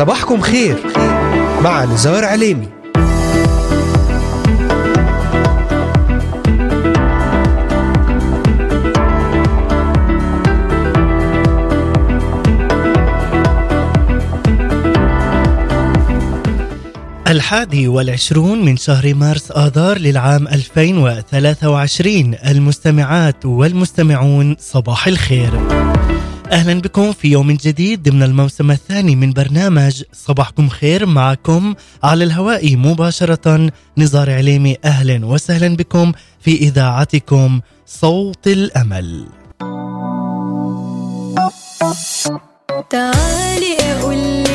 صباحكم خير. مع نزار عليمي. الحادي والعشرون من شهر مارس آذار للعام 2023 المستمعات والمستمعون صباح الخير. أهلا بكم في يوم جديد ضمن الموسم الثاني من برنامج صباحكم خير معكم على الهواء مباشرة. نزار عليمي أهلا وسهلا بكم في إذاعتكم صوت الأمل. تعالي أقولك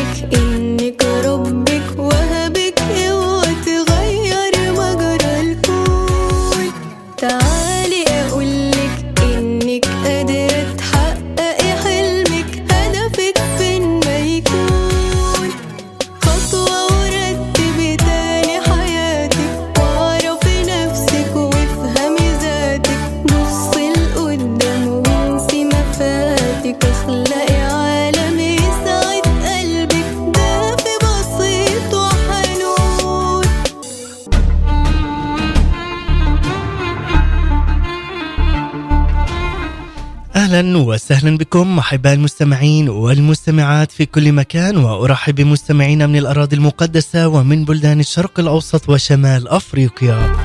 أهلا وسهلا بكم أحباء المستمعين والمستمعات في كل مكان وأرحب بمستمعينا من الأراضي المقدسة ومن بلدان الشرق الأوسط وشمال أفريقيا.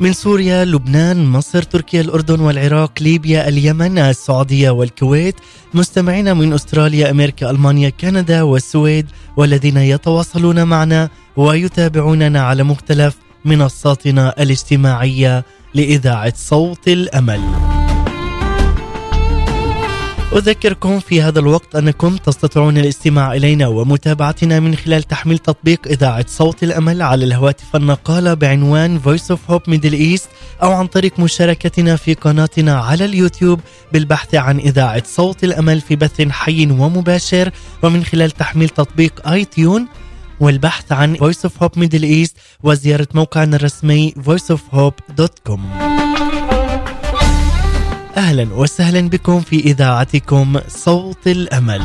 من سوريا، لبنان، مصر، تركيا، الأردن والعراق، ليبيا، اليمن، السعودية والكويت، مستمعينا من أستراليا، أمريكا، ألمانيا، كندا والسويد والذين يتواصلون معنا ويتابعوننا على مختلف منصاتنا الاجتماعية لإذاعة صوت الأمل. أذكركم في هذا الوقت أنكم تستطيعون الاستماع إلينا ومتابعتنا من خلال تحميل تطبيق إذاعة صوت الأمل على الهواتف النقالة بعنوان Voice of Hope Middle East أو عن طريق مشاركتنا في قناتنا على اليوتيوب بالبحث عن إذاعة صوت الأمل في بث حي ومباشر ومن خلال تحميل تطبيق آي تيون والبحث عن Voice of Hope Middle East وزيارة موقعنا الرسمي voiceofhope.com أهلا وسهلا بكم في إذاعتكم صوت الأمل.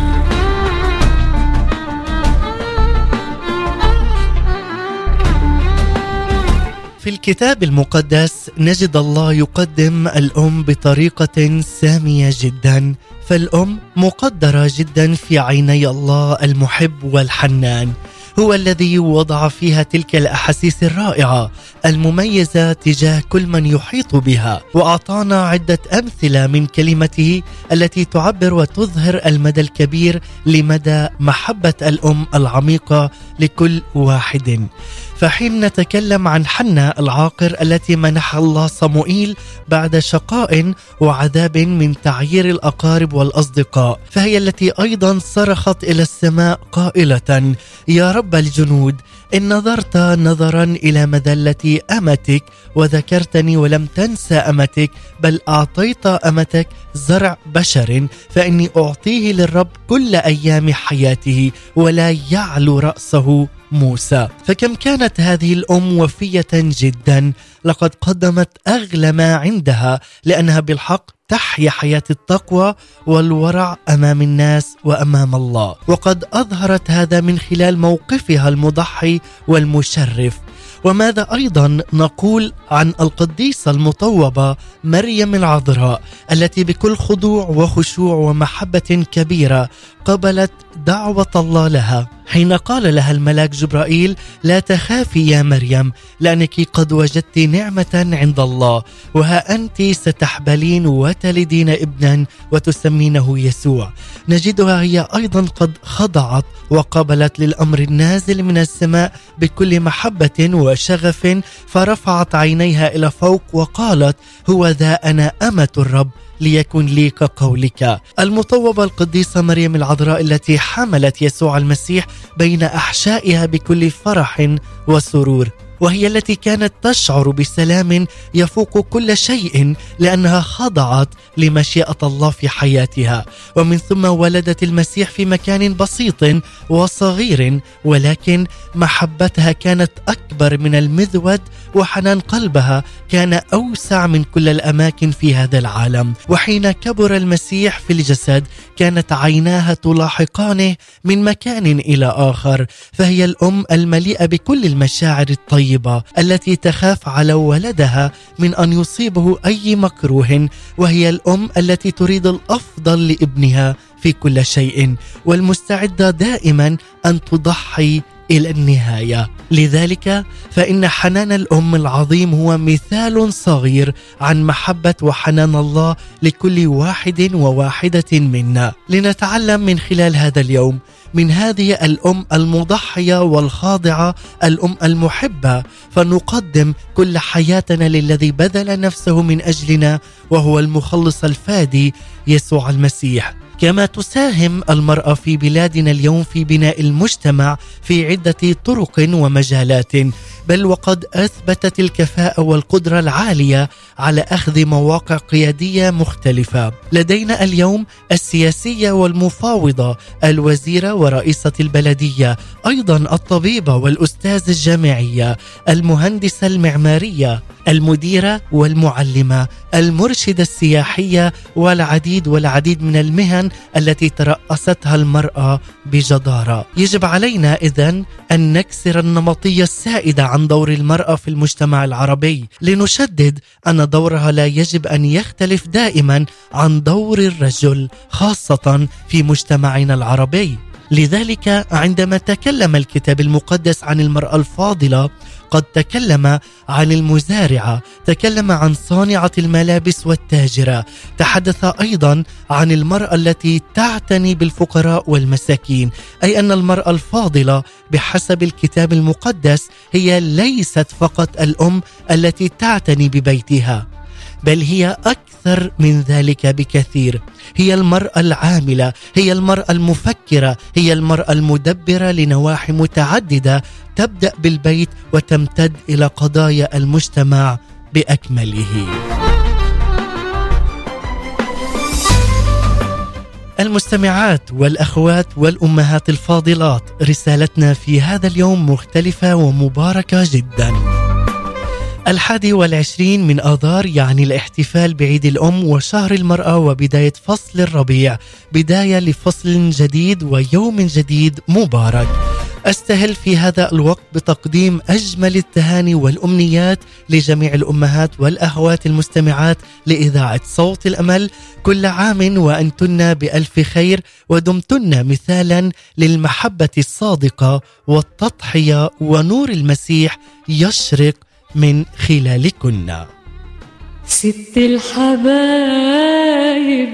في الكتاب المقدس نجد الله يقدم الأم بطريقة سامية جدا، فالأم مقدرة جدا في عيني الله المحب والحنان. هو الذي وضع فيها تلك الأحاسيس الرائعة المميزة تجاه كل من يحيط بها وأعطانا عدة أمثلة من كلمته التي تعبر وتظهر المدى الكبير لمدى محبة الأم العميقة لكل واحد. فحين نتكلم عن حنا العاقر التي منح الله صموئيل بعد شقاء وعذاب من تعيير الأقارب والأصدقاء فهي التي أيضا صرخت إلى السماء قائلة يا رب الجنود إن نظرت نظرا إلى مذلة أمتك وذكرتني ولم تنسى أمتك بل أعطيت أمتك زرع بشر فإني أعطيه للرب كل أيام حياته ولا يعلو رأسه. موسى فكم كانت هذه الأم وفية جدا؟ لقد قدمت أغلى ما عندها لأنها بالحق تحيا حياة التقوى والورع أمام الناس وأمام الله. وقد أظهرت هذا من خلال موقفها المضحي والمشرف. وماذا أيضا نقول عن القديسة المطوبة مريم العذراء التي بكل خضوع وخشوع ومحبة كبيرة قبلت دعوة الله لها؟ حين قال لها الملاك جبرائيل لا تخافي يا مريم لأنك قد وجدت نعمة عند الله وها أنت ستحبلين وتلدين ابنا وتسمينه يسوع. نجدها هي أيضا قد خضعت وقبلت للأمر النازل من السماء بكل محبة وشغف فرفعت عينيها إلى فوق وقالت هو ذا أنا أمة الرب ليكن لي كقولك المطوبة القديسة مريم العذراء التي حملت يسوع المسيح بين أحشائها بكل فرح وسرور وهي التي كانت تشعر بسلام يفوق كل شيء لأنها خضعت لمشيئة الله في حياتها. ومن ثم ولدت المسيح في مكان بسيط وصغير ولكن محبتها كانت أكبر من المذود وحنان قلبها كان أوسع من كل الأماكن في هذا العالم. وحين كبر المسيح في الجسد كانت عيناها تلاحقانه من مكان إلى آخر. فهي الأم المليئة بكل المشاعر الطيبة التي تخاف على ولدها من أن يصيبه أي مكروه. وهي الأم التي تريد الأفضل لابنها في كل شيء. والمستعدة دائما أن تضحي إلى النهاية. لذلك فإن حنان الأم العظيم هو مثال صغير عن محبة وحنان الله لكل واحد وواحدة منا. لنتعلم من خلال هذا اليوم من هذه الأم المضحية والخاضعة الأم المحبة فنقدم كل حياتنا للذي بذل نفسه من أجلنا وهو المخلص الفادي يسوع المسيح. كما تساهم المرأة في بلادنا اليوم في بناء المجتمع في عدة طرق ومجالات. بل وقد أثبتت الكفاءة والقدرة العالية على أخذ مواقع قيادية مختلفة. لدينا اليوم السياسية والمفاوضة الوزيرة ورئيسة البلدية أيضا الطبيبة والأستاذ الجامعية المهندسة المعمارية المديرة والمعلمة المرشدة السياحية والعديد والعديد من المهن التي ترأستها المرأة بجدارة. يجب علينا اذا أن نكسر النمطية السائدة عن دور المرأة في المجتمع العربي. لنشدد أن دورها لا يجب أن يختلف دائما عن دور الرجل خاصة في مجتمعنا العربي. لذلك عندما تكلم الكتاب المقدس عن المرأة الفاضلة قد تكلم عن المزارعه تكلم عن صانعة الملابس والتاجرة تحدث أيضا عن المرأة التي تعتني بالفقراء والمساكين أي أن المرأة الفاضلة بحسب الكتاب المقدس هي ليست فقط الأم التي تعتني ببيتها. بل هي أكثر من ذلك بكثير. هي المرأة العاملة هي المرأة المفكرة هي المرأة المدبرة لنواحي متعددة تبدأ بالبيت وتمتد إلى قضايا المجتمع بأكمله. المستمعات والأخوات والأمهات الفاضلات رسالتنا في هذا اليوم مختلفة ومباركة جدا. الحادي والعشرين من آذار يعني الاحتفال بعيد الأم وشهر المرأة وبداية فصل الربيع. بداية لفصل جديد ويوم جديد مبارك. أستهل في هذا الوقت بتقديم أجمل التهاني والأمنيات لجميع الأمهات والاخوات المستمعات لإذاعة صوت الأمل. كل عام وأنتن بألف خير ودمتن مثالا للمحبة الصادقة والتضحية ونور المسيح يشرق من خلالكن. ست الحبايب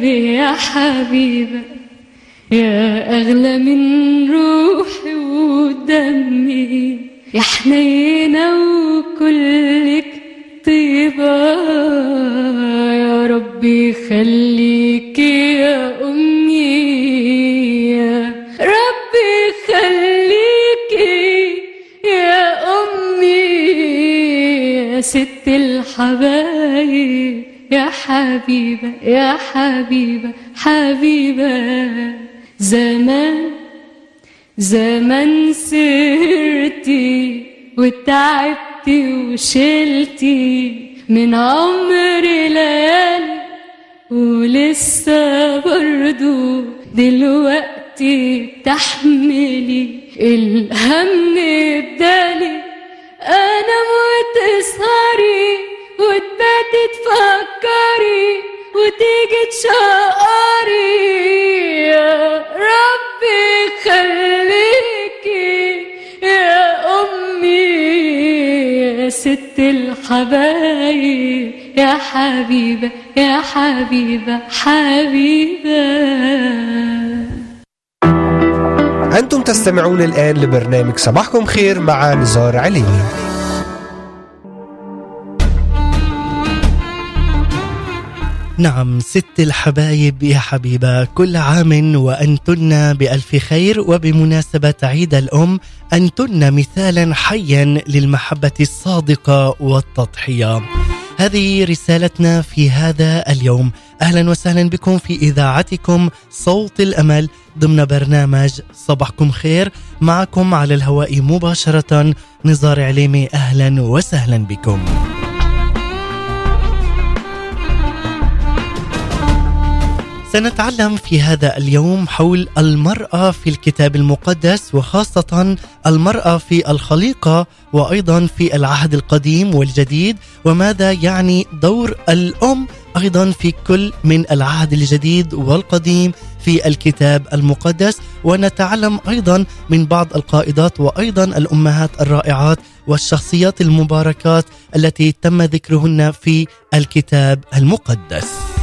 يا حبيبة يا أغلى من روحي ودمي. يا حنينة وكلك طيبة يا ربي خليك يا أمي. يا يا ست الحبايب يا حبيبة يا حبيبة حبيبة. زمان زمان سرتي وتعبتي وشلتي من عمري ليالي ولسه برضو دلوقتي بتحملي الهم بدالي أنا موت اسهري وتباتي تفكري وتيجي تشقري يا ربي خليكي يا أمي يا ست الحبايب يا حبيبة يا حبيبة حبيبة. أنتم تستمعون الآن لبرنامج صباحكم خير مع نزار عليني نعم ست الحبايب يا حبيبة كل عام وأنتن بألف خير وبمناسبة عيد الأم أنتن مثالا حيا للمحبة الصادقة والتضحية. هذه رسالتنا في هذا اليوم. أهلا وسهلا بكم في إذاعتكم صوت الأمل ضمن برنامج صباحكم خير. معكم على الهواء مباشرة نزار عليمي أهلا وسهلا بكم. سنتعلم في هذا اليوم حول المرأة في الكتاب المقدس وخاصة المرأة في الخليقة وأيضا في العهد القديم والجديد وماذا يعني دور الأم أيضا في كل من العهد الجديد والقديم في الكتاب المقدس ونتعلم أيضا من بعض القائدات وأيضا الأمهات الرائعات والشخصيات المباركات التي تم ذكرهن في الكتاب المقدس.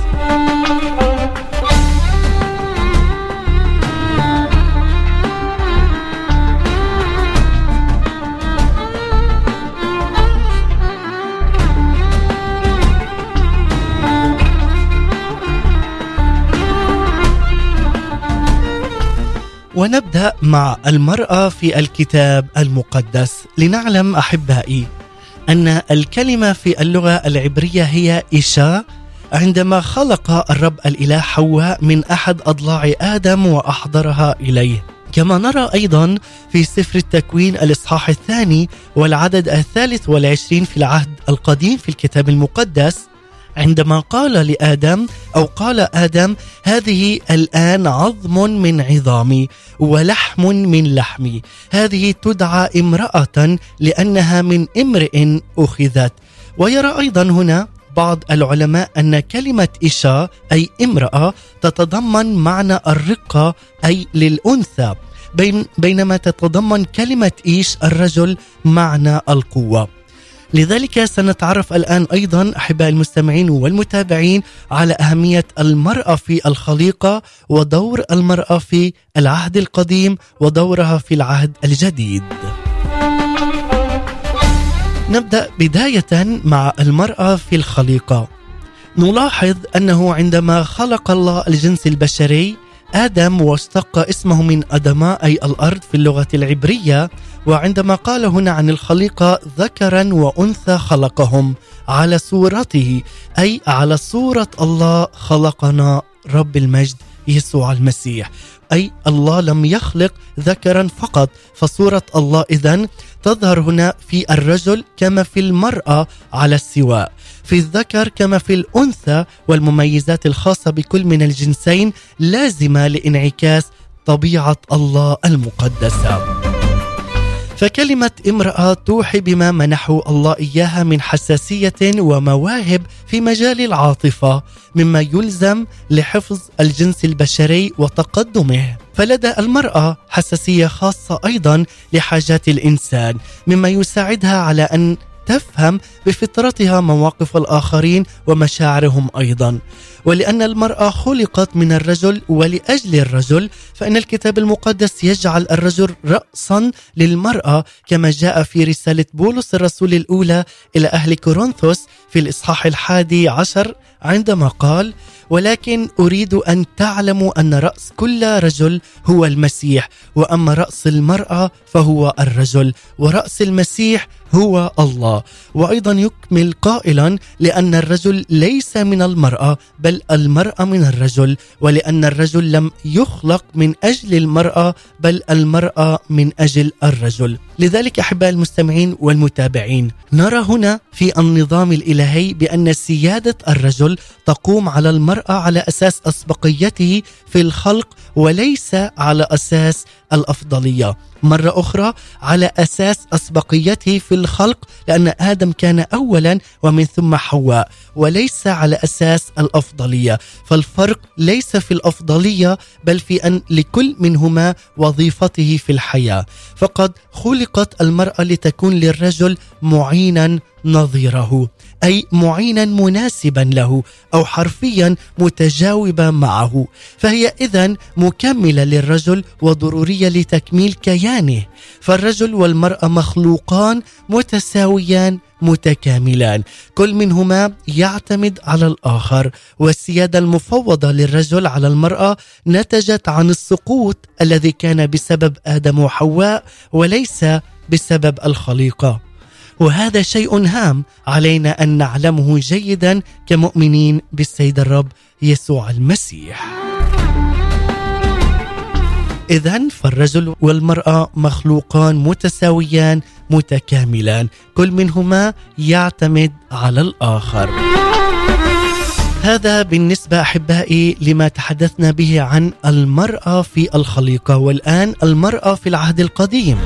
ونبدأ مع المرأة في الكتاب المقدس لنعلم أحبائي أن الكلمة في اللغة العبرية هي إيشا عندما خلق الرب الإله حواء من أحد أضلاع آدم وأحضرها إليه. كما نرى أيضا في سفر التكوين الإصحاح الثاني والعدد الثالث والعشرين في العهد القديم في الكتاب المقدس عندما قال لآدم أو قال آدم هذه الآن عظم من عظامي ولحم من لحمي. هذه تدعى امرأة لأنها من امرئ أخذت. ويرى أيضا هنا بعض العلماء أن كلمة إشاء أي امرأة تتضمن معنى الرقه أي للأنثى. بين بينما تتضمن كلمة إيش الرجل معنى القوة. لذلك سنتعرف الآن أيضا احباء المستمعين والمتابعين على أهمية المرأة في الخليقة ودور المرأة في العهد القديم ودورها في العهد الجديد. نبدأ بداية مع المرأة في الخليقة. نلاحظ أنه عندما خلق الله الجنس البشري آدم واشتق اسمه من أدماء أي الأرض في اللغة العبرية وعندما قال هنا عن الخليقه ذكرا وأنثى خلقهم على صورته أي على صورة الله خلقنا رب المجد يسوع المسيح. أي الله لم يخلق ذكرا فقط. فصورة الله اذا تظهر هنا في الرجل كما في المرأة على السواء. في الذكر كما في الأنثى والمميزات الخاصة بكل من الجنسين لازمة لإنعكاس طبيعة الله المقدسة. فكلمة امرأة توحي بما منحه الله إياها من حساسية ومواهب في مجال العاطفة مما يلزم لحفظ الجنس البشري وتقدمه. فلدى المرأة حساسية خاصة أيضا لحاجات الإنسان مما يساعدها على أن تفهم بفطرتها مواقف الآخرين ومشاعرهم أيضا. ولأن المرأة خلقت من الرجل ولأجل الرجل فإن الكتاب المقدس يجعل الرجل راسا للمرأة كما جاء في رسالة بولس الرسول الأولى إلى أهل كورنثوس في الإصحاح الحادي عشر عندما قال ولكن أريد أن تعلموا أن رأس كل رجل هو المسيح وأما رأس المرأة فهو الرجل ورأس المسيح هو الله. وأيضا يكمل قائلا لأن الرجل ليس من المرأة بل المرأة من الرجل ولأن الرجل لم يخلق من أجل المرأة بل المرأة من أجل الرجل. لذلك أحباء المستمعين والمتابعين نرى هنا في النظام الإلهي بأن سيادة الرجل تقوم على المرأة على أساس أسبقيته في الخلق وليس على أساس الأفضلية. مرة أخرى على أساس أسبقيته في الخلق لأن آدم كان اولا ومن ثم حواء وليس على أساس الأفضلية. فالفرق ليس في الأفضلية بل في أن لكل منهما وظيفته في الحياة. فقد خلقت المرأة لتكون للرجل معينا نظيره أي معينا مناسبا له أو حرفيا متجاوبا معه. فهي اذا مكملة للرجل وضرورية لتكميل كيانه. فالرجل والمرأة مخلوقان متساويان متكاملان. كل منهما يعتمد على الآخر. والسيادة المفوضة للرجل على المرأة نتجت عن السقوط الذي كان بسبب آدم وحواء وليس بسبب الخليقة. وهذا شيء هام. علينا أن نعلمه جيدا كمؤمنين بالسيد الرب يسوع المسيح. إذا فالرجل والمرأة مخلوقان متساويان متكاملان. كل منهما يعتمد على الآخر. هذا بالنسبة أحبائي لما تحدثنا به عن المرأة في الخليقة. والآن المرأة في العهد القديم.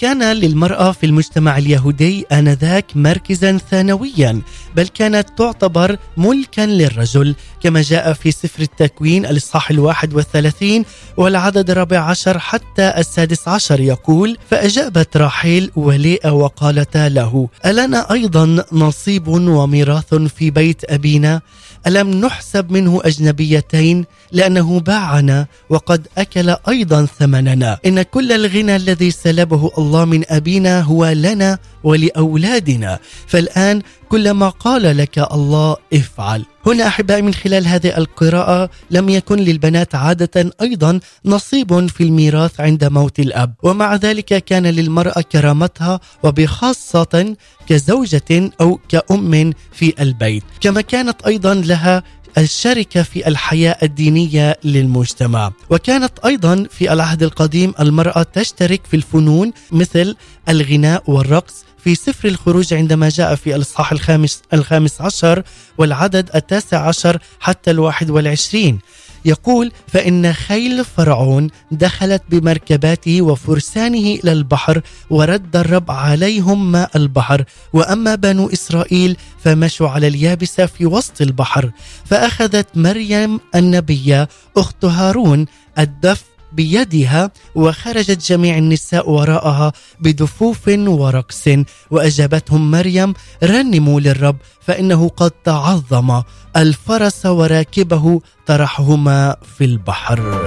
كان للمرأة في المجتمع اليهودي آنذاك مركزا ثانويا بل كانت تعتبر ملكا للرجل كما جاء في سفر التكوين الإصحاح الواحد والثلاثين والعدد الرابع عشر حتى السادس عشر يقول فأجابت راحيل وليئة وقالتا له ألنا أيضا نصيب وميراث في بيت أبينا؟ ألم نحسب منه أجنبيتين؟ لأنه باعنا وقد أكل أيضا ثمننا. إن كل الغنى الذي سلبه الله من أبينا هو لنا ولأولادنا. فالآن كل ما قال لك الله افعل. هنا أحبائي من خلال هذه القراءة لم يكن للبنات عادة أيضا نصيب في الميراث عند موت الأب. ومع ذلك كان للمرأة كرامتها وبخاصة كزوجة أو كأم في البيت. كما كانت أيضا لها الشركة في الحياة الدينية للمجتمع. وكانت أيضا في العهد القديم المرأة تشترك في الفنون مثل الغناء والرقص في سفر الخروج عندما جاء في الإصحاح الخامس, الخامس عشر والعدد التاسع عشر حتى الواحد والعشرين. يقول فإن خيل فرعون دخلت بمركباته وفرسانه إلى البحر ورد الرب عليهم ماء البحر. وأما بنو إسرائيل فمشوا على اليابسة في وسط البحر. فأخذت مريم النبية أخت هارون الدف بيدها وخرجت جميع النساء وراءها بدفوف ورقص. وأجابتهم مريم رنموا للرب فإنه قد تعظم. الفرس وراكبه طرحهما في البحر.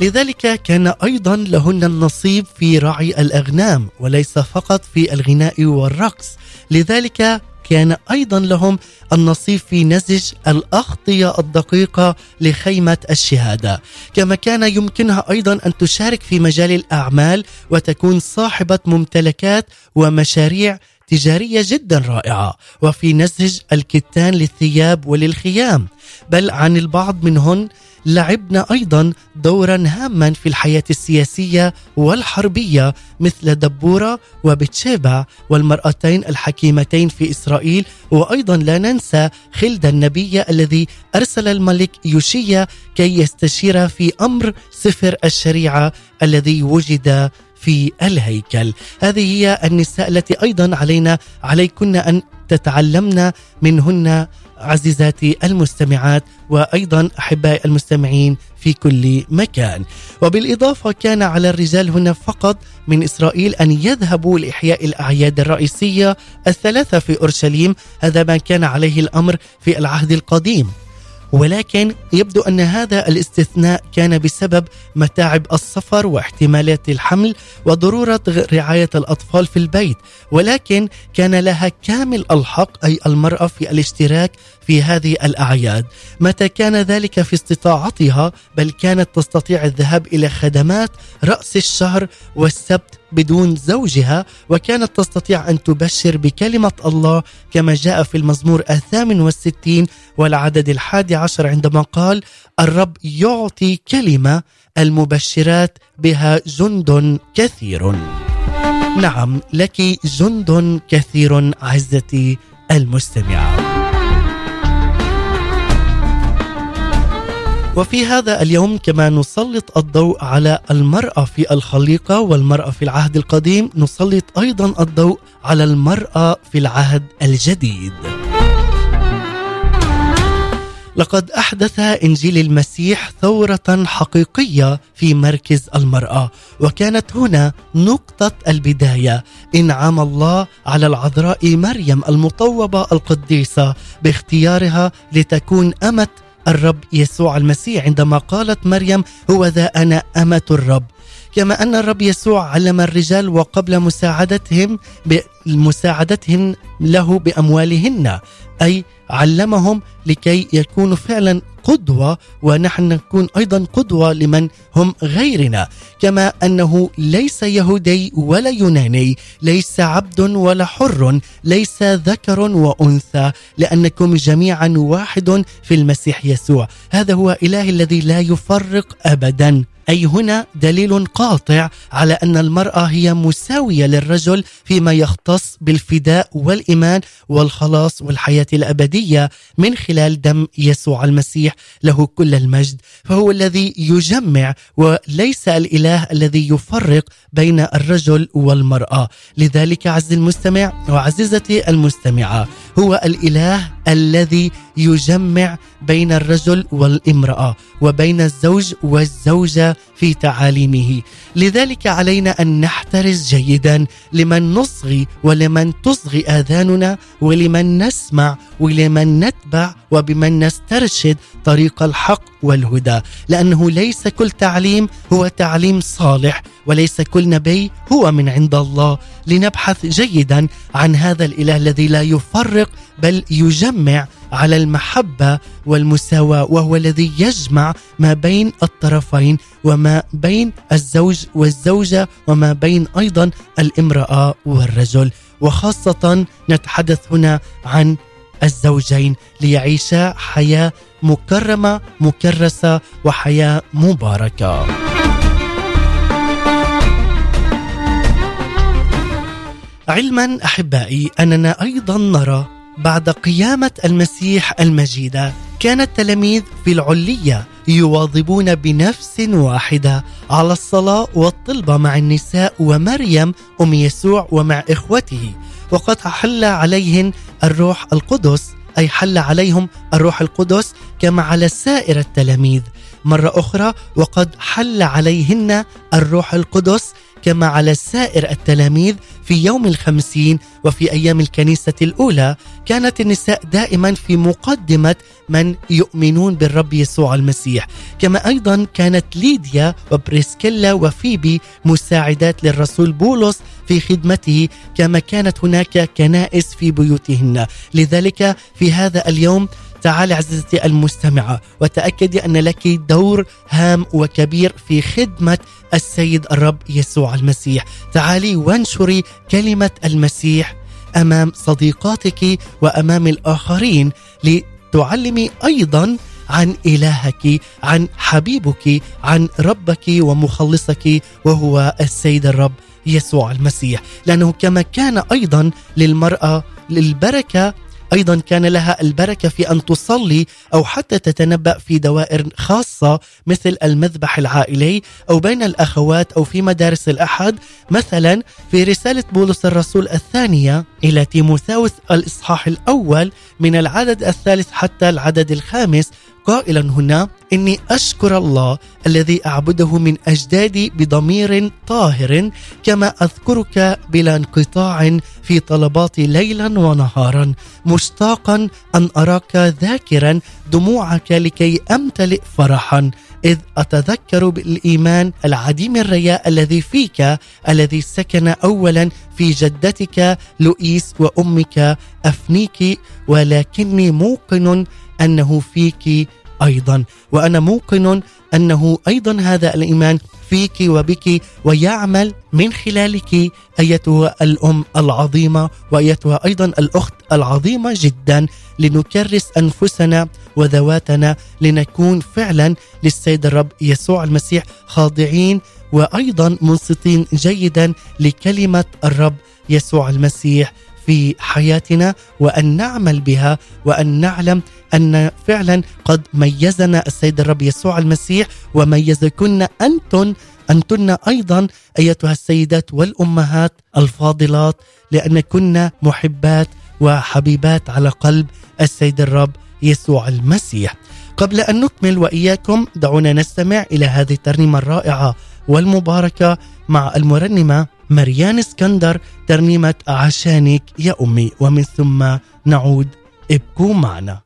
لذلك كان أيضا لهن النصيب في رعي الأغنام وليس فقط في الغناء والرقص. لذلك كان أيضا لهم النصيب في نسج الأغطية الدقيقة لخيمة الشهادة، كما كان يمكنها أيضا أن تشارك في مجال الأعمال وتكون صاحبة ممتلكات ومشاريع تجارية جدا رائعة وفي نسج الكتان للثياب وللخيام. بل عن البعض منهن لعبنا أيضا دورا هاما في الحياة السياسية والحربية مثل دبورة وبتشيبا والمرأتين الحكيمتين في إسرائيل. وأيضا لا ننسى خلد النبي الذي أرسل الملك يوشيا كي يستشير في أمر سفر الشريعة الذي وجد في الهيكل. هذه هي النساء التي أيضا علينا عليكن أن تتعلمن منهن عزيزاتي المستمعات وأيضا احبائي المستمعين في كل مكان. وبالإضافة كان على الرجال هنا فقط من إسرائيل أن يذهبوا لإحياء الأعياد الرئيسية الثلاثة في أورشليم. هذا ما كان عليه الأمر في العهد القديم. ولكن يبدو أن هذا الاستثناء كان بسبب متاعب السفر واحتمالات الحمل وضرورة رعاية الأطفال في البيت. ولكن كان لها كامل الحق أي المرأة في الاشتراك في هذه الأعياد. متى كان ذلك في استطاعتها؟ بل كانت تستطيع الذهاب إلى خدمات رأس الشهر والسبت بدون زوجها وكانت تستطيع أن تبشر بكلمة الله كما جاء في المزمور الثامن والستين والعدد الحادي عشر عندما قال الرب يعطي كلمة المبشرات بها جند كثير. نعم لك جند كثير عزتي المستمعة. وفي هذا اليوم كما نسلط الضوء على المرأة في الخليقة والمرأة في العهد القديم نسلط أيضا الضوء على المرأة في العهد الجديد. لقد أحدث إنجيل المسيح ثورة حقيقية في مركز المرأة وكانت هنا نقطة البداية. انعام الله على العذراء مريم المطوبة القديسة باختيارها لتكون أمة الرب يسوع المسيح عندما قالت مريم هو ذا أنا أمة الرب. كما أن الرب يسوع علم الرجال وقبل مساعدتهم بمساعدتهم له بأموالهن أي علمهم لكي يكونوا فعلا قدوة ونحن نكون أيضا قدوة لمن هم غيرنا. كما أنه ليس يهودي ولا يوناني ليس عبد ولا حر ليس ذكر وأنثى لأنكم جميعا واحد في المسيح يسوع. هذا هو اله الذي لا يفرق ابدا. أي هنا دليل قاطع على أن المرأة هي مساوية للرجل فيما يختص بالفداء والإيمان والخلاص والحياة الأبدية من خلال دم يسوع المسيح له كل المجد. فهو الذي يجمع وليس الإله الذي يفرق بين الرجل والمرأة. لذلك عز المستمع وعزيزتي المستمعة هو الإله الذي يجمع بين الرجل والامرأة وبين الزوج والزوجة في تعاليمه. لذلك علينا أن نحترز جيدا لمن نصغي ولمن تصغي آذاننا ولمن نسمع ولمن نتبع وبمن نسترشد طريق الحق والهدى. لأنه ليس كل تعليم هو تعليم صالح وليس كل نبي هو من عند الله. لنبحث جيدا عن هذا الإله الذي لا يفرق بل يجمع على المحبة والمساواة وهو الذي يجمع ما بين الطرفين وما بين الزوج والزوجة وما بين أيضا الامرأة والرجل وخاصة نتحدث هنا عن الزوجين ليعيشا حياة مكرمة مكرسة وحياة مباركة. علما أحبائي أننا أيضا نرى بعد قيامة المسيح المجيدة كان التلاميذ في العلية يواظبون بنفس واحدة على الصلاة والطلبه مع النساء ومريم أم يسوع ومع إخوته. وقد حل عليهن الروح القدس أي حل عليهم الروح القدس كما على سائر التلاميذ. مرة أخرى وقد حل عليهن الروح القدس كما على سائر التلاميذ في يوم الخمسين وفي أيام الكنيسة الأولى كانت النساء دائما في مقدمة من يؤمنون بالرب يسوع المسيح. كما أيضا كانت ليديا وبريسكيلا وفيبي مساعدات للرسول بولس في خدمته كما كانت هناك كنائس في بيوتهن. لذلك في هذا اليوم تعالي عزيزتي المستمعة وتأكدي أن لك دور هام وكبير في خدمة السيد الرب يسوع المسيح. تعالي وانشري كلمة المسيح أمام صديقاتك وأمام الآخرين لتعلمي أيضا عن إلهك عن حبيبك عن ربك ومخلصك وهو السيد الرب يسوع المسيح. لأنه كما كان أيضا للمرأة للبركة أيضا كان لها البركة في أن تصلي أو حتى تتنبأ في دوائر خاصة مثل المذبح العائلي أو بين الأخوات أو في مدارس الأحد مثلا في رسالة بولس الرسول الثانية إلى تيموثاوس الإصحاح الأول من العدد الثالث حتى العدد الخامس قائلا هنا إني أشكر الله الذي أعبده من أجدادي بضمير طاهر كما أذكرك بلا انقطاع في طلباتي ليلا ونهارا مشتاقا أن أراك ذاكرا دموعك لكي أمتلئ فرحا إذ أتذكر بالإيمان العديم الرياء الذي فيك الذي سكن اولا في جدتك لؤيس وأمك أفنيك ولكني موقن أنه فيك أيضا. وأنا موقن أنه أيضا هذا الإيمان فيك وبك ويعمل من خلالك أيتها الأم العظيمة وأيتها أيضا الأخت العظيمة جدا. لنكرس أنفسنا وذواتنا لنكون فعلا للسيد الرب يسوع المسيح خاضعين وأيضا منصتين جيدا لكلمة الرب يسوع المسيح في حياتنا. وأن نعمل بها وأن نعلم أن فعلا قد ميزنا السيد الرب يسوع المسيح وميزكن أنتن أنتن أيضا أيتها السيدات والأمهات الفاضلات لأنكن محبات وحبيبات على قلب السيد الرب يسوع المسيح. قبل أن نكمل وإياكم دعونا نستمع إلى هذه الترنيمة الرائعة والمباركة مع المرنمة مريان اسكندر ترنيمة عشانك يا أمي ومن ثم نعود ابقوا معنا.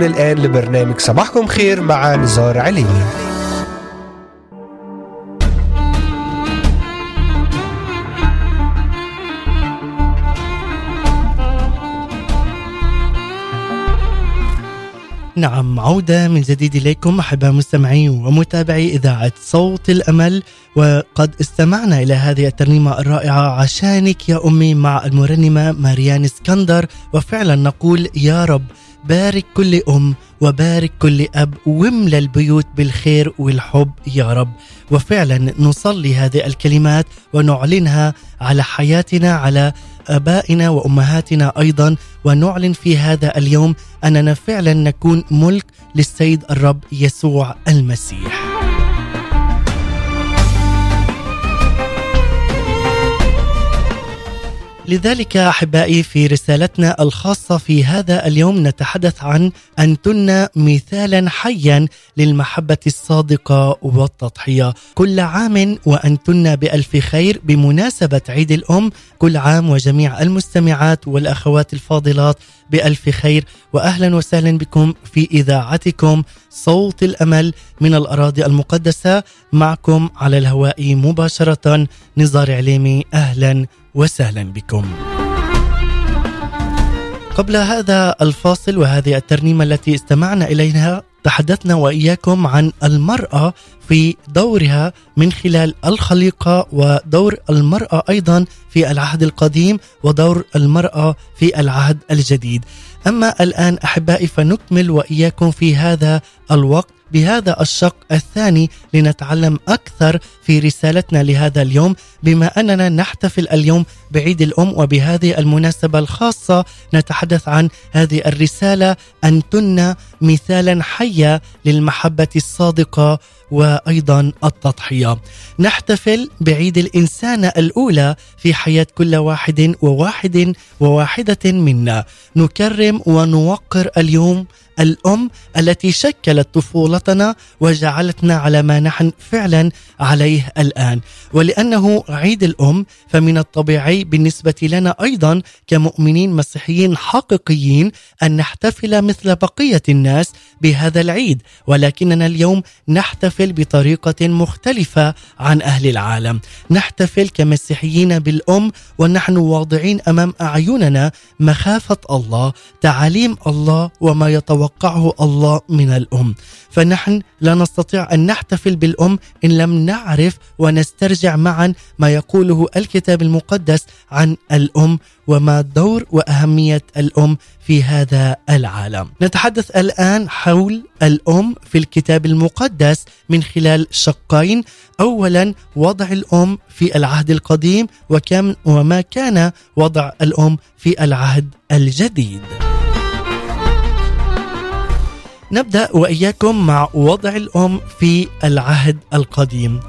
استمعونا الآن لبرنامج صباحكم خير مع نزار علي. نعم عودة من جديد إليكم أحبة مستمعي ومتابعي إذاعة صوت الأمل وقد استمعنا إلى هذه الترنيمة الرائعة عشانك يا أمي مع المرنمة ماريان اسكندر وفعلا نقول يا رب بارك كل أم وبارك كل أب واملى البيوت بالخير والحب يا رب. وفعلا نصلي هذه الكلمات ونعلنها على حياتنا على آبائنا وأمهاتنا أيضا ونعلن في هذا اليوم أننا فعلا نكون ملك للسيد الرب يسوع المسيح. لذلك أحبائي في رسالتنا الخاصة في هذا اليوم نتحدث عن انتن مثالا حيا للمحبة الصادقة والتضحية، كل عام وانتن بألف خير بمناسبة عيد الأم، كل عام وجميع المستمعات والأخوات الفاضلات بألف خير. واهلا وسهلا بكم في إذاعتكم صوت الأمل من الأراضي المقدسة. معكم على الهواء مباشرة نزار عليمي أهلا وسهلا بكم. قبل هذا الفاصل وهذه الترنيمة التي استمعنا إليها تحدثنا وإياكم عن المرأة في دورها من خلال الخليقة ودور المرأة أيضا في العهد القديم ودور المرأة في العهد الجديد. أما الآن أحبائي فنكمل وإياكم في هذا الوقت بهذا الشق الثاني لنتعلم أكثر في رسالتنا لهذا اليوم بما أننا نحتفل اليوم بعيد الأم وبهذه المناسبة الخاصة نتحدث عن هذه الرسالة انتن مثالا حيا للمحبة الصادقة وأيضا التضحية. نحتفل بعيد الانسانه الأولى في حياة كل واحد وواحد وواحدة منا. نكرم ونوقر اليوم الأم التي شكلت طفولتنا وجعلتنا على ما نحن فعلا عليه الآن. ولأنه عيد الأم فمن الطبيعي بالنسبة لنا أيضا كمؤمنين مسيحيين حقيقيين أن نحتفل مثل بقية الناس بهذا العيد. ولكننا اليوم نحتفل بطريقة مختلفة عن أهل العالم. نحتفل كمسيحيين بالأم ونحن واضعين أمام أعيننا مخافة الله تعاليم الله وما يتوقعه الله من الأم فنحن لا نستطيع أن نحتفل بالأم إن لم نعرف ونسترجع معا ما يقوله الكتاب المقدس عن الأم وما دور وأهمية الأم في هذا العالم. نتحدث الآن حول الأم في الكتاب المقدس من خلال شقين، اولا وضع الأم في العهد القديم وكم وما كان وضع الأم في العهد الجديد. نبدأ وإياكم مع وضع الأم في العهد القديم.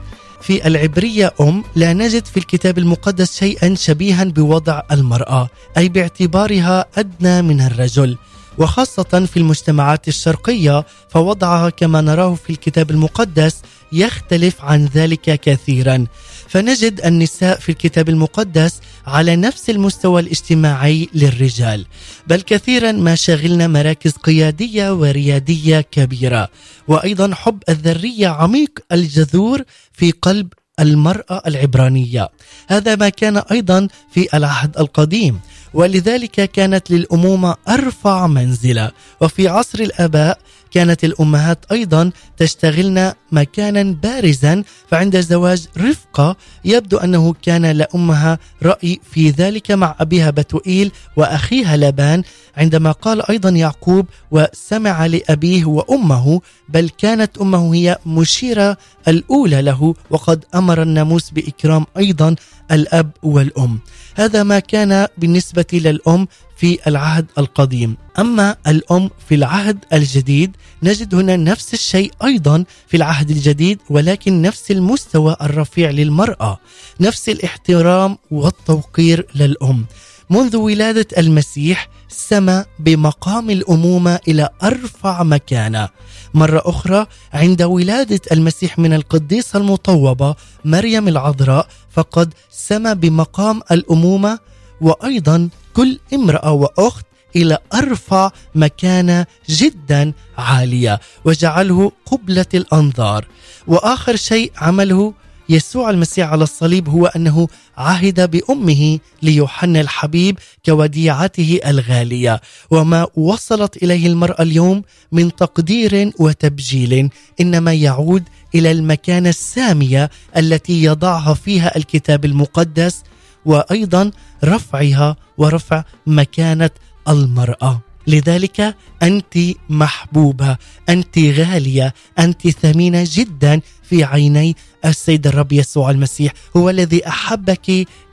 في العبرية أم لا نجد في الكتاب المقدس شيئا شبيها بوضع المرأة، أي باعتبارها أدنى من الرجل. وخاصة في المجتمعات الشرقية فوضعها كما نراه في الكتاب المقدس يختلف عن ذلك كثيرا فنجد النساء في الكتاب المقدس على نفس المستوى الاجتماعي للرجال بل كثيرا ما شغلنا مراكز قيادية وريادية كبيرة وأيضا حب الذرية عميق الجذور في قلب المرأة العبرانية. هذا ما كان أيضا في العهد القديم ولذلك كانت للأمومة أرفع منزلة. وفي عصر الآباء كانت الأمهات أيضا تشتغلن مكانا بارزا فعند زواج رفقة يبدو أنه كان لأمها رأي في ذلك مع أبيها بتوئيل وأخيها لبان. عندما قال أيضا يعقوب وسمع لأبيه وأمه بل كانت أمه هي مشيرة الأولى له وقد أمر الناموس بإكرام أيضا الأب والأم. هذا ما كان بالنسبة للأم في العهد القديم. أما الأم في العهد الجديد نجد هنا نفس الشيء أيضا في العهد الجديد ولكن نفس المستوى الرفيع للمرأة نفس الاحترام والتوقير للأم. منذ ولادة المسيح سما بمقام الأمومة إلى أرفع مكانة. مرة أخرى عند ولادة المسيح من القديسة المطوبة مريم العذراء فقد سما بمقام الأمومة وأيضا كل امرأة وأخت إلى أرفع مكانة جدا عالية وجعله قبلة الأنظار. وآخر شيء عمله يسوع المسيح على الصليب هو أنه عهد بأمه ليوحنا الحبيب كوديعته الغالية وما وصلت إليه المرأة اليوم من تقدير وتبجيل إنما يعود إلى المكانة السامية التي يضعها فيها الكتاب المقدس وأيضا رفعها ورفع مكانة المرأة. لذلك أنت محبوبة أنت غالية أنت ثمينة جدا في عيني. السيد الرب يسوع المسيح هو الذي أحبك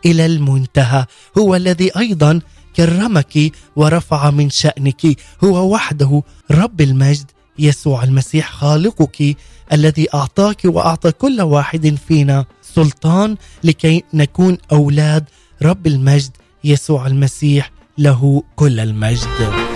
إلى المنتهى هو الذي أيضا كرمك ورفع من شأنك. هو وحده رب المجد يسوع المسيح خالقك الذي أعطاك وأعطى كل واحد فينا سلطان لكي نكون أولاد رب المجد يسوع المسيح له كل المجد.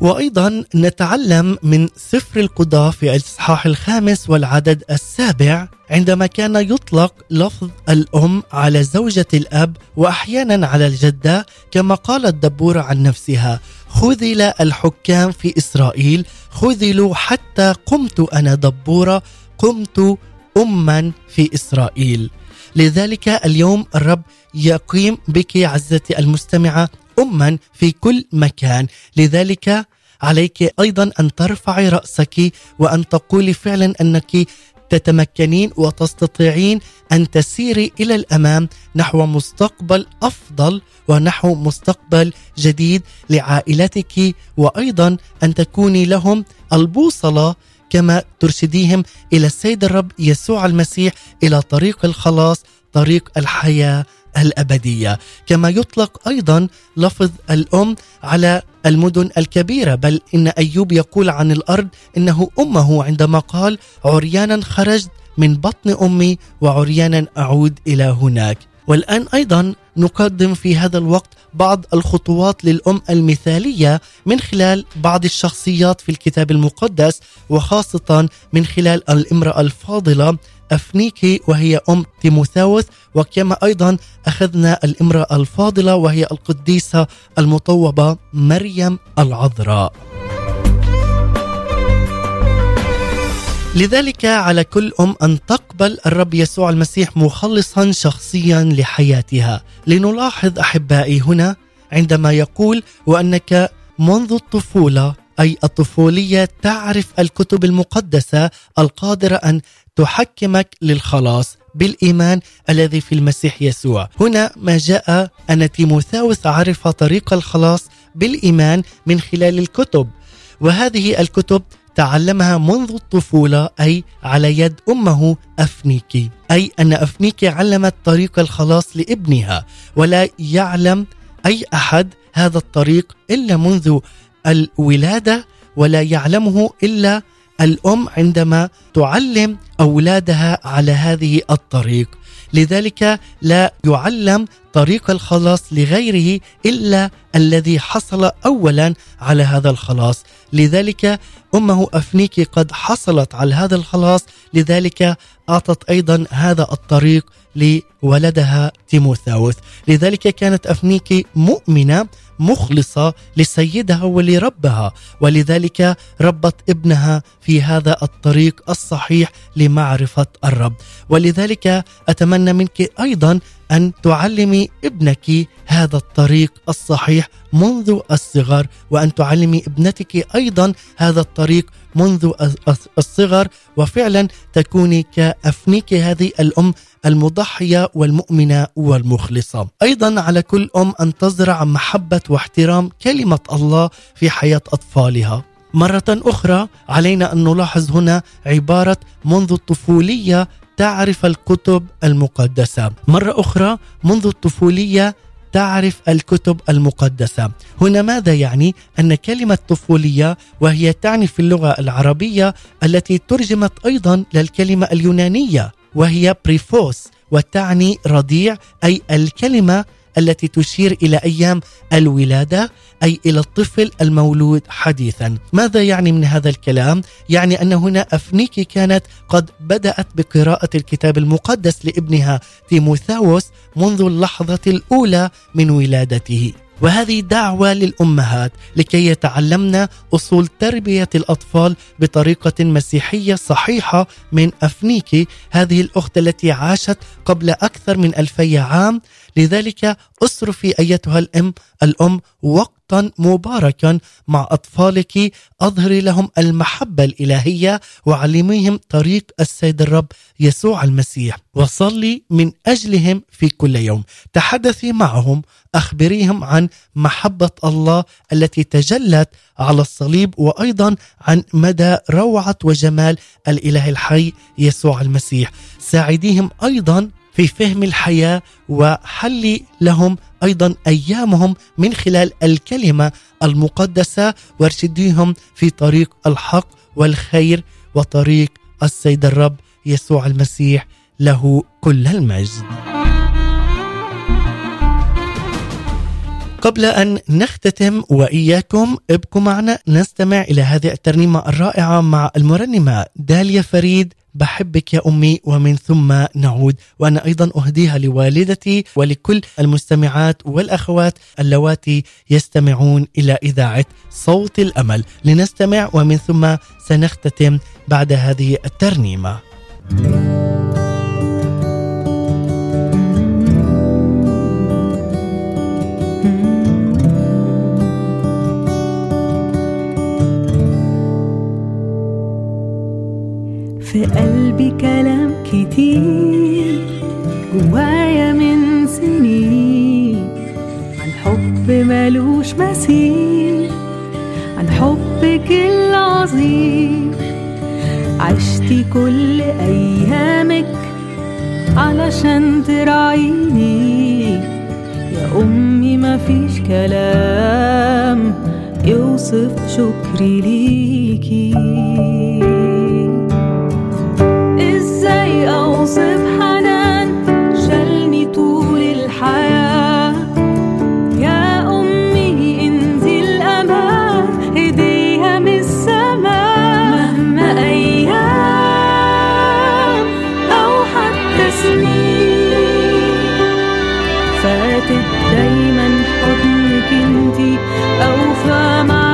وأيضا نتعلم من سفر القضاة في الاصحاح الخامس والعدد السابع عندما كان يطلق لفظ الأم على زوجة الأب واحيانا على الجدة كما قالت دبوره عن نفسها خذل الحكام في إسرائيل خذلوا حتى قمت أنا دبورة قمت اما في إسرائيل. لذلك اليوم الرب يقيم بك عزتي المستمعة اما في كل مكان. لذلك عليك أيضا أن ترفعي رأسك وأن تقولي فعلا أنك تتمكنين وتستطيعين أن تسيري إلى الأمام نحو مستقبل أفضل ونحو مستقبل جديد لعائلتك وأيضا أن تكوني لهم البوصلة كما ترشديهم إلى السيد الرب يسوع المسيح إلى طريق الخلاص طريق الحياة. الأبدية، كما يطلق أيضا لفظ الأم على المدن الكبيرة، بل إن أيوب يقول عن الأرض إنه أمه عندما قال: عريانا خرجت من بطن أمي وعريانا أعود إلى هناك. والآن أيضا نقدم في هذا الوقت بعض الخطوات للأم المثالية من خلال بعض الشخصيات في الكتاب المقدس وخاصة من خلال الامرأة الفاضلة أفنيكي وهي أم تيموثاوس وكما أيضا أخذنا الامرأة الفاضلة وهي القديسة المطوبة مريم العذراء. لذلك على كل أم أن تقبل الرب يسوع المسيح مخلصا شخصيا لحياتها. لنلاحظ أحبائي هنا عندما يقول وأنك منذ الطفولة أي الطفولية تعرف الكتب المقدسة القادرة أن تحكمك للخلاص بالإيمان الذي في المسيح يسوع. هنا ما جاء أن تيموثاوس عرف طريق الخلاص بالإيمان من خلال الكتب. وهذه الكتب تعلمها منذ الطفولة أي على يد أمه أفنيكي. أي أن أفنيكي علمت طريق الخلاص لابنها. ولا يعلم أي أحد هذا الطريق إلا منذ الولادة ولا يعلمه إلا الأم عندما تعلم أولادها على هذه الطريق. لذلك لا يعلم طريق الخلاص لغيره إلا الذي حصل اولا على هذا الخلاص. لذلك أمه أفنيكي قد حصلت على هذا الخلاص. لذلك أعطت أيضا هذا الطريق لولدها تيموثاوس. لذلك كانت أفنيكي مؤمنة مخلصة لسيدها ولربها. ولذلك ربت ابنها في هذا الطريق الصحيح لمعرفة الرب. ولذلك أتمنى منك أيضا أن تعلمي ابنك هذا الطريق الصحيح منذ الصغر وأن تعلمي ابنتك أيضا هذا الطريق منذ الصغر. وفعلا تكوني كأفنيك هذه الأم المضحية والمؤمنة والمخلصة. أيضا على كل أم أن تزرع محبة واحترام كلمة الله في حياة أطفالها. مرة أخرى علينا أن نلاحظ هنا عبارة منذ الطفولية تعرف الكتب المقدسة مرة أخرى منذ الطفولية تعرف الكتب المقدسة هنا ماذا يعني أن كلمة طفولية وهي تعني في اللغة العربية التي ترجمت أيضا للكلمة اليونانية وهي بريفوس وتعني رضيع أي الكلمة التي تشير إلى أيام الولادة أي إلى الطفل المولود حديثا. ماذا يعني من هذا الكلام؟ يعني أن هنا افنيكي كانت قد بدأت بقراءة الكتاب المقدس لابنها تيموثاوس منذ اللحظة الأولى من ولادته. وهذه دعوة للأمهات لكي يتعلمن أصول تربية الأطفال بطريقة مسيحية صحيحة من أفنيكي. هذه الأخت التي عاشت قبل أكثر من ألفي عام لذلك اصرفي أيتها الأم الأم وقتا مباركا مع أطفالك. أظهري لهم المحبة الإلهية وعلميهم طريق السيد الرب يسوع المسيح. وصلي من أجلهم في كل يوم. تحدثي معهم أخبريهم عن محبة الله التي تجلت على الصليب وأيضا عن مدى روعة وجمال الإله الحي يسوع المسيح. ساعديهم أيضا في فهم الحياة وحل لهم أيضا أيامهم من خلال الكلمة المقدسة وارشديهم في طريق الحق والخير وطريق السيد الرب يسوع المسيح له كل المجد. قبل أن نختتم وإياكم ابقوا معنا. نستمع إلى هذه الترنيمة الرائعة مع المرنمة داليا فريد بحبك يا أمي ومن ثم نعود. وأنا أيضا أهديها لوالدتي ولكل المستمعات والأخوات اللواتي يستمعون إلى إذاعة صوت الأمل. لنستمع ومن ثم سنختتم بعد هذه الترنيمة. في قلبي كلام كتير جوايا من سنين. عن حب ملوش مثيل عن حبك العظيم عشتي كل أيامك علشان تراعيني. يا أمي مفيش كلام يوصف شكري ليكي. اوصف حنان شالني طول الحياة. يا أمي انزي الأمان من السماء. مهما أيام أو حتى سنين. فاتت دايما حضنك انتي أوفى معنى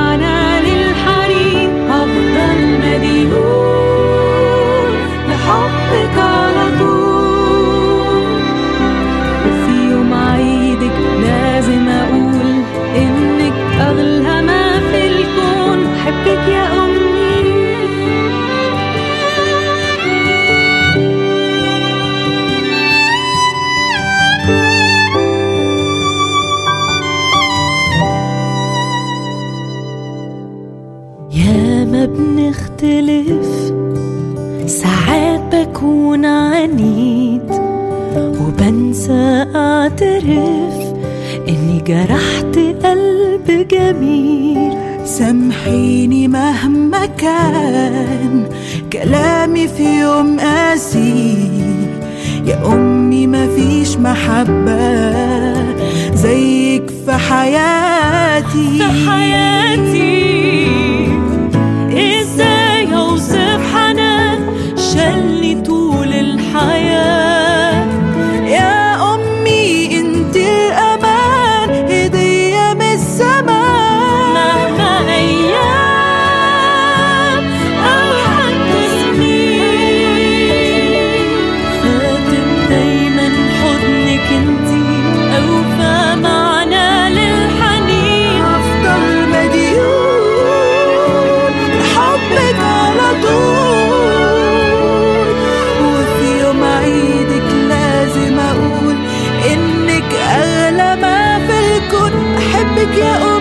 سامحيني مهما كان كلامي في يوم قاسي يا أمي مفيش محبة زيك في حياتي. في حياتي. احبك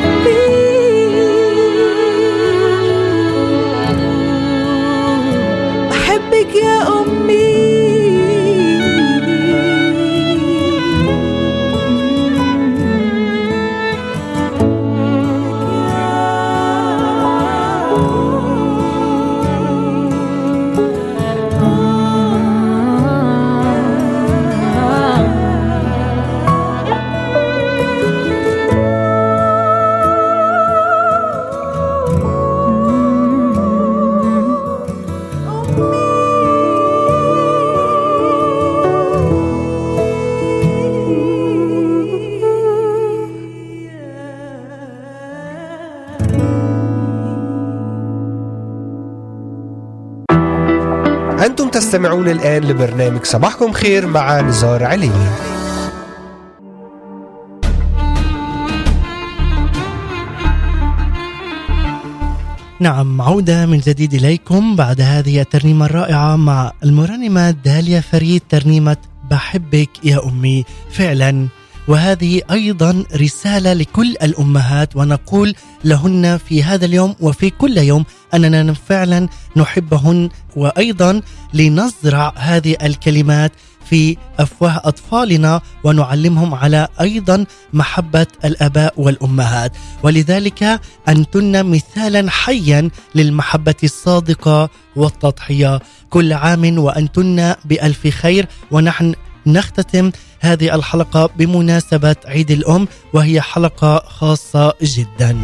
تستمعون الآن لبرنامج صباحكم خير مع نزار عليني نعم عودة من جديد إليكم بعد هذه الترنيمة الرائعة مع المرنمة داليا فريد ترنيمة بحبك يا أمي. فعلا. وهذه أيضا رسالة لكل الأمهات ونقول لهن في هذا اليوم وفي كل يوم أننا فعلا نحبهن وأيضا لنزرع هذه الكلمات في أفواه أطفالنا ونعلمهم على أيضا محبة الآباء والأمهات. ولذلك أنتن مثالا حيا للمحبة الصادقة والتضحية. كل عام وأنتن بألف خير. ونحن نختتم هذه الحلقة بمناسبة عيد الأم وهي حلقة خاصة جدا.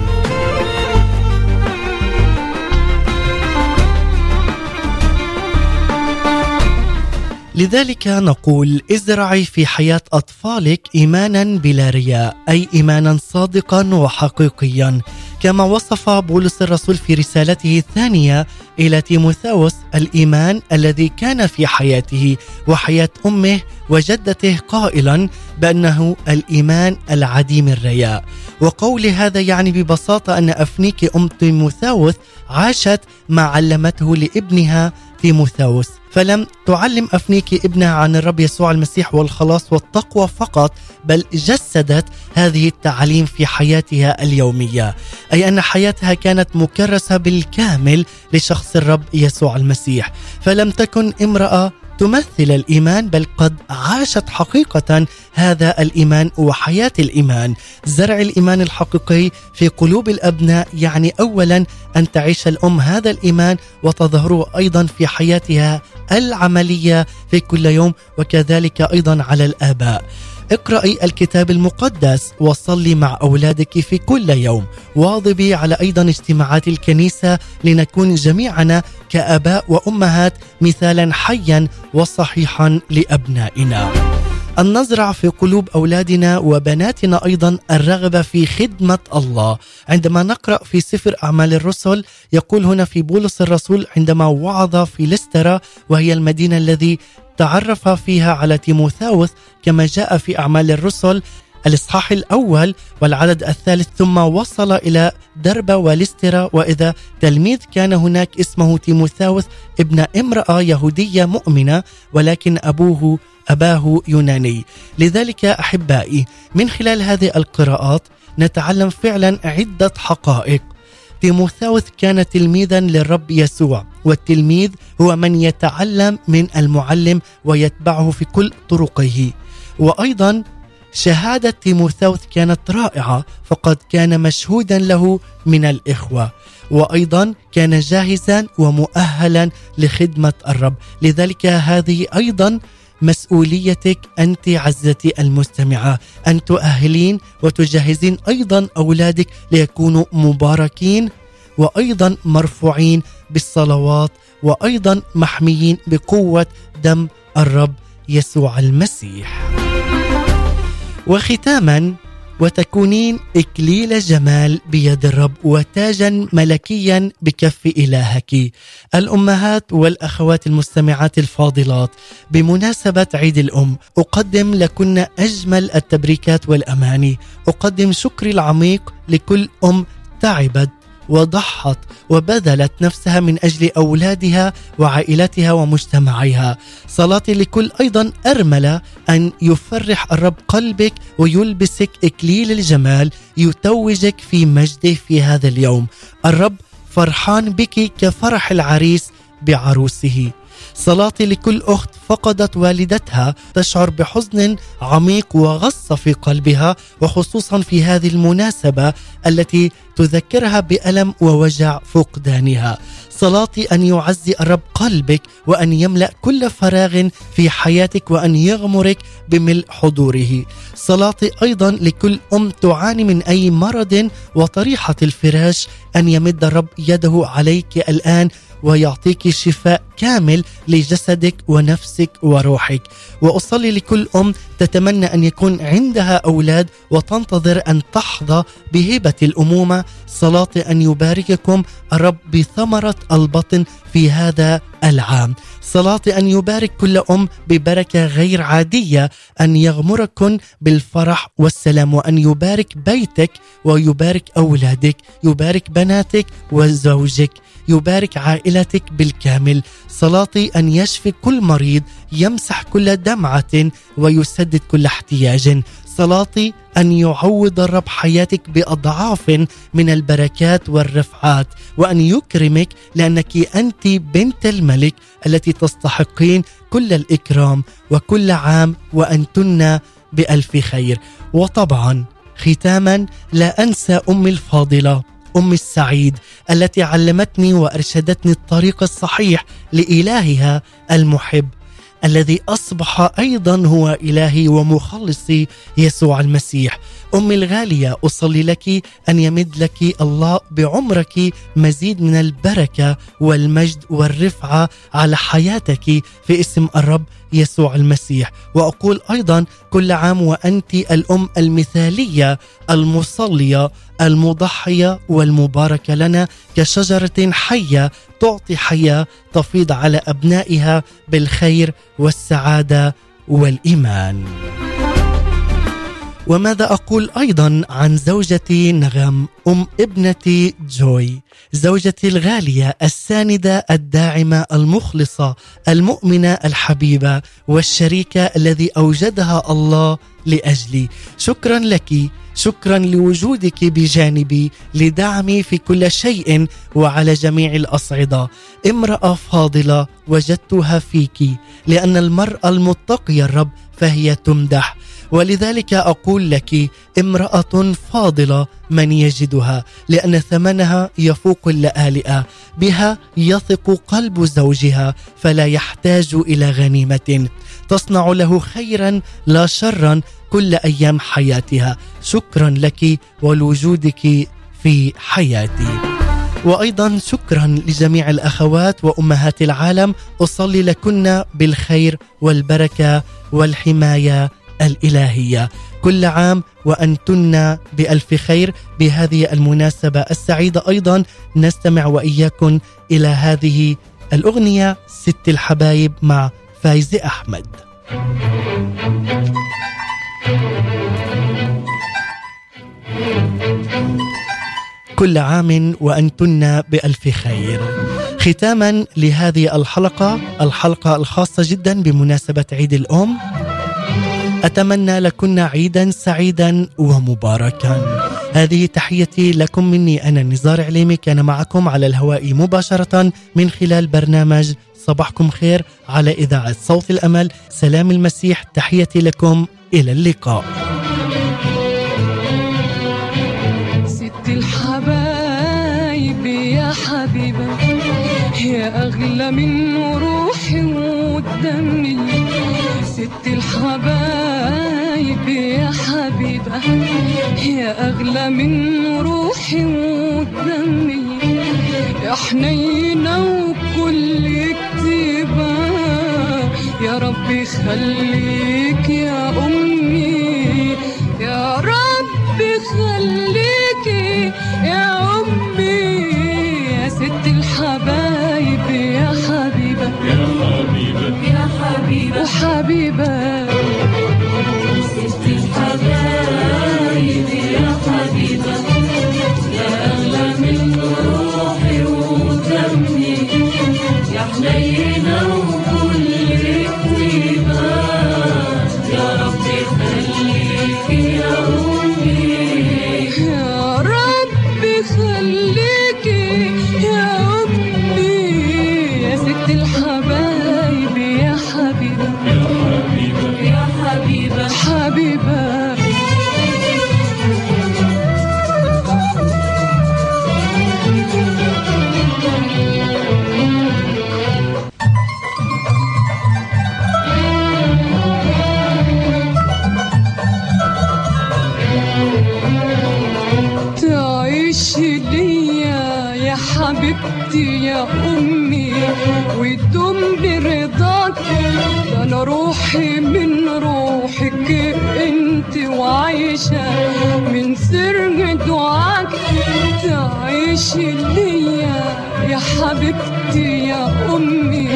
لذلك نقول ازرعي في حياة أطفالك إيمانا بلا رياء أي إيمانا صادقا وحقيقيا. كما وصف بولس الرسول في رسالته الثانية إلى تيموثاوس الإيمان الذي كان في حياته وحياة أمه وجدته قائلا بأنه الإيمان العديم الرياء. وقول هذا يعني ببساطة أن أفنيك أم تيموثاوس عاشت ما علمته لابنها تيموثاوس فلم تعلم أفنيكي ابنها عن الرب يسوع المسيح والخلاص والتقوى فقط بل جسدت هذه التعاليم في حياتها اليومية. أي أن حياتها كانت مكرسة بالكامل لشخص الرب يسوع المسيح. فلم تكن امرأة تمثل الإيمان بل قد عاشت حقيقة هذا الإيمان وحياة الإيمان. زرع الإيمان الحقيقي في قلوب الأبناء يعني اولا أن تعيش الأم هذا الإيمان وتظهره أيضا في حياتها العملية في كل يوم وكذلك أيضا على الآباء. اقرأي الكتاب المقدس وصلي مع أولادك في كل يوم. واظبي على أيضا اجتماعات الكنيسة لنكون جميعنا كآباء وأمهات مثالا حيا وصحيحا لأبنائنا. أن نزرع في قلوب أولادنا وبناتنا أيضا الرغبة في خدمة الله. عندما نقرأ في سفر أعمال الرسل يقول هنا في بولس الرسول عندما وعظ في لسترا وهي المدينة الذي تعرف فيها على تيموثاوس كما جاء في أعمال الرسل الإصحاح الأول والعدد الثالث ثم وصل إلى دربة ولسترا وإذا تلميذ كان هناك اسمه تيموثاوس ابن امرأة يهودية مؤمنة ولكن أبوه أباه يوناني. لذلك أحبائي من خلال هذه القراءات نتعلم فعلا عدة حقائق. تيموثاوس كان تلميذا للرب يسوع والتلميذ هو من يتعلم من المعلم ويتبعه في كل طرقه. وأيضا شهادة تيموثاوس كانت رائعة فقد كان مشهودا له من الإخوة. وأيضا كان جاهزا ومؤهلا لخدمة الرب. لذلك هذه أيضا مسؤوليتك أنت عزتي المستمعة ان تؤهلين وتجهزين أيضا أولادك ليكونوا مباركين وأيضا مرفوعين بالصلوات وأيضا محميين بقوة دم الرب يسوع المسيح. وختاما وتكونين إكليل جمال بيد الرب وتاجا ملكيا بكف إلهك. الأمهات والأخوات المستمعات الفاضلات بمناسبة عيد الأم أقدم لكن أجمل التبريكات والأماني، أقدم شكري العميق لكل أم تعبت وضحت وبذلت نفسها من أجل أولادها وعائلتها ومجتمعها صلاتي لكل أيضا أرملة أن يفرح الرب قلبك ويلبسك إكليل الجمال يتوجك في مجده في هذا اليوم. الرب فرحان بك كفرح العريس بعروسه. صلاتي لكل أخت فقدت والدتها تشعر بحزن عميق وغصه في قلبها وخصوصا في هذه المناسبة التي تذكرها بألم ووجع فقدانها صلاتي أن يعزي الرب قلبك وأن يملأ كل فراغ في حياتك وأن يغمرك بملء حضوره. صلاتي أيضا لكل أم تعاني من أي مرض وطريحة الفراش أن يمد الرب يده عليك الآن ويعطيك شفاء كامل لجسدك ونفسك وروحك. وأصلي لكل أم تتمنى أن يكون عندها أولاد وتنتظر أن تحظى بهبه الأمومة. صلاتي أن يبارككم الرب بثمره البطن في هذا العام. صلاتي أن يبارك كل أم ببركة غير عادية. أن يغمركن بالفرح والسلام. وأن يبارك بيتك ويبارك أولادك. يبارك بناتك وزوجك. يبارك عائلتك بالكامل. صلاتي أن يشفي كل مريض يمسح كل دمعة ويسدد كل احتياج. صلاتي أن يعوض الرب حياتك بأضعاف من البركات والرفعات. وأن يكرمك لأنك أنت بنت الملك التي تستحقين كل الإكرام وكل عام وأنتن بألف خير. وطبعا ختاما لا أنسى أمي الفاضلة. أم السعيد التي علمتني وأرشدتني الطريق الصحيح لإلهها المحب الذي أصبح أيضا هو إلهي ومخلصي يسوع المسيح. امي الغالية أصلي لك أن يمد لك الله بعمرك مزيد من البركة والمجد والرفعة على حياتك في اسم الرب يسوع المسيح وأقول أيضا كل عام وأنت الأم المثالية المصلية المضحية والمباركة لنا كشجرة حية تعطي حياة تفيض على أبنائها بالخير والسعادة والإيمان. وماذا أقول أيضا عن زوجتي نغم أم ابنتي جوي؟ زوجتي الغالية الساندة الداعمة المخلصة المؤمنة الحبيبة والشريكه الذي أوجدها الله لأجلي. شكرا لك شكرا لوجودك بجانبي لدعمي في كل شيء وعلى جميع الأصعدة. امرأة فاضلة وجدتها فيك لأن المرأة المتقية الرب فهي تمدح. ولذلك أقول لك امرأة فاضلة من يجدها لأن ثمنها يفوق اللآلئة بها يثق قلب زوجها فلا يحتاج إلى غنيمة. تصنع له خيرا لا شرا كل أيام حياتها. شكرا لك ولوجودك في حياتي. وأيضا شكرا لجميع الأخوات وأمهات العالم أصلي لكن بالخير والبركة والحماية الإلهية. كل عام وأنتن بألف خير. بهذه المناسبة السعيدة أيضا نستمع واياكم إلى هذه الأغنية ست الحبايب مع فايزه أحمد. كل عام وأنتن بألف خير. ختاما لهذه الحلقة الحلقة الخاصة جدا بمناسبة عيد الأم. أتمنى لكن عيدا سعيدا ومباركا. هذه تحيتي لكم مني. أنا نزار عليمي. كان معكم على الهواء مباشرة من خلال برنامج صباحكم خير على إذاعة صوت الأمل. سلام المسيح. تحيتي لكم. إلى اللقاء. ست الحبايب يا حبيبة يا أغلى من ست الحبايب يا حبيبة يا أغلى من روحي ودمي يا حنينة وكل كتيبة يا ربي خليك يا أمي. يا ربي خليكي يا أمي. يا ست الحبايب يا حبيبة حبيبة. يا حبيبة. وحبيبة تعيش ليا يا حبيبتي يا أمي. وتدوم برضاك ده أنا روحي من روحك. أنت وعايشة من سر دعاك. تعيش ليا يا حبيبتي يا أمي.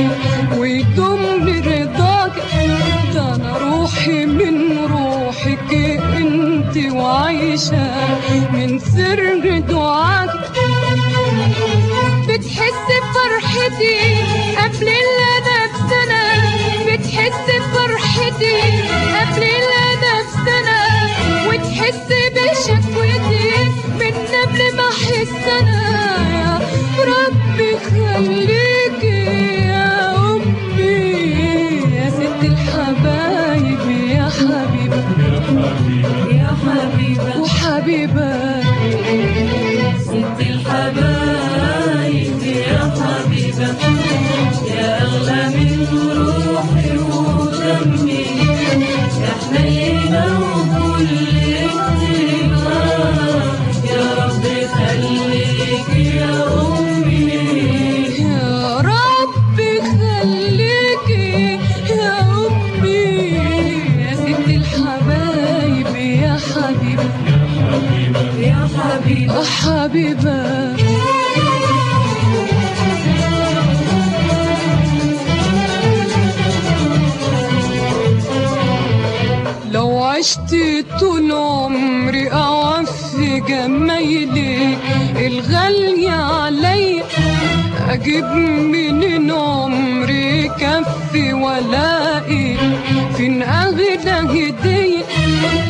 وتدوم برضاك أنا روحي من روحك. أنت وعايشة من سر دعاك بفرحتي قبل اللي أنا بسنة بتحس بفرحتي قبل اللي أنا بسنة وتحس بشكوتي من قبل ما أحس أنا. يا ربي خليكي حبيبة. لو عشت طول عمري أوفي جمايلك الغالية علي. أجيب منين عمري كفي ولاقي فين أغلى هدية؟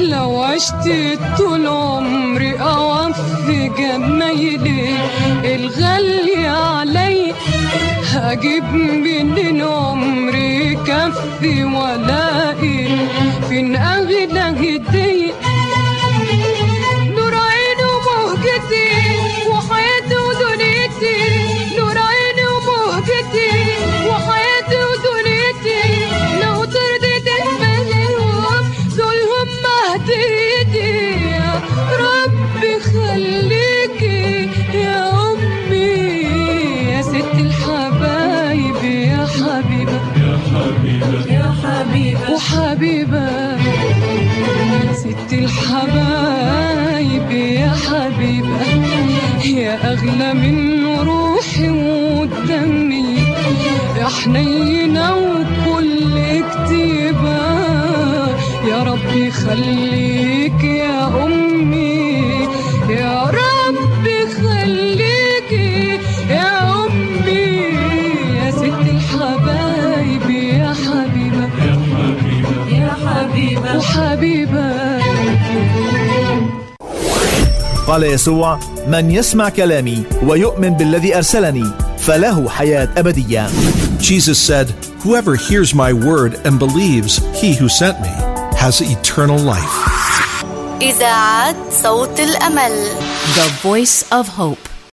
لو عشت طول عمري أوفي جمايلك الغالية علي. هجيب منين عمري كفي ولاقي فين أغلى هدية؟ أغلى من روحي ودمي يا حنينة وكل كتيبة يا ربي خليك يا أمي قال يسوع من يسمع كلامي ويؤمن بالذي ارسلني فله حياه ابديه Jesus said, Whoever hears my word and believes he who sent me has eternal life. إذاعة صوت الأمل The Voice of Hope